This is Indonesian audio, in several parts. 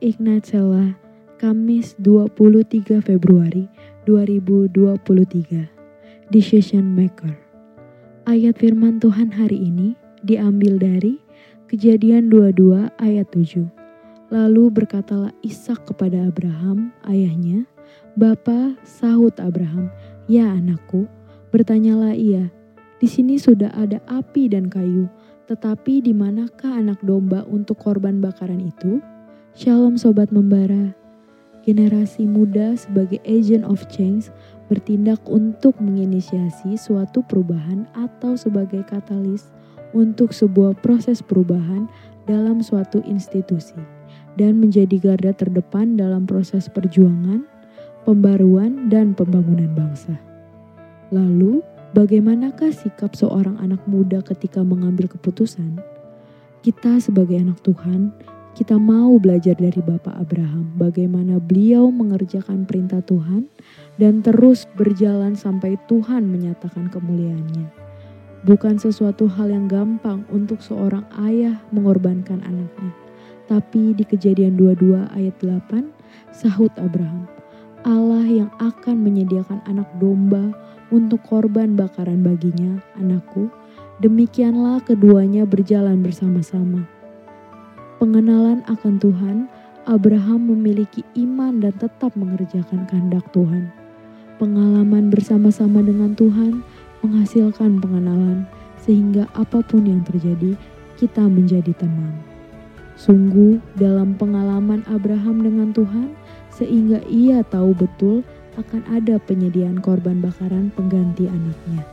Ignat Sela, Kamis 23 Februari 2023. Decision Maker. Ayat firman Tuhan hari ini diambil dari Kejadian 22 ayat 7. Lalu berkatalah Ishak kepada Abraham, ayahnya, Bapa, sahut Abraham, "Ya anakku." Bertanyalah ia, "Di sini sudah ada api dan kayu, tetapi di manakah anak domba untuk korban bakaran itu?" Shalom sobat membara. Generasi muda sebagai agent of change bertindak untuk menginisiasi suatu perubahan atau sebagai katalis untuk sebuah proses perubahan dalam suatu institusi dan menjadi garda terdepan dalam proses perjuangan, pembaruan, dan pembangunan bangsa. Lalu, bagaimanakah sikap seorang anak muda ketika mengambil keputusan? Kita sebagai anak Tuhan, kita mau belajar dari Bapak Abraham bagaimana beliau mengerjakan perintah Tuhan dan terus berjalan sampai Tuhan menyatakan kemuliaannya. Bukan sesuatu hal yang gampang untuk seorang ayah mengorbankan anaknya. Tapi di kejadian 22 ayat 8, sahut Abraham, Allah yang akan menyediakan anak domba untuk korban bakaran baginya, anakku, demikianlah keduanya berjalan bersama-sama. Pengenalan akan Tuhan, Abraham memiliki iman dan tetap mengerjakan kehendak Tuhan. Pengalaman bersama-sama dengan Tuhan menghasilkan pengenalan, sehingga apa pun yang terjadi, kita menjadi tenang. Sungguh, dalam pengalaman Abraham dengan Tuhan, sehingga ia tahu betul akan ada penyediaan korban bakaran pengganti anaknya.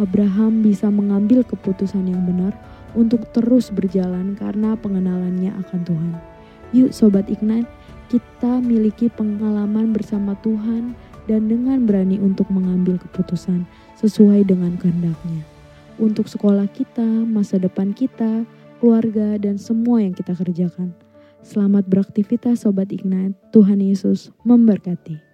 Abraham bisa mengambil keputusan yang benar untuk terus berjalan karena pengenalannya akan Tuhan. Yuk Sobat Ignite, kita miliki pengalaman bersama Tuhan dan dengan berani untuk mengambil keputusan sesuai dengan kehendaknya. Untuk sekolah kita, masa depan kita, keluarga, dan semua yang kita kerjakan. Selamat beraktivitas Sobat Ignite, Tuhan Yesus memberkati.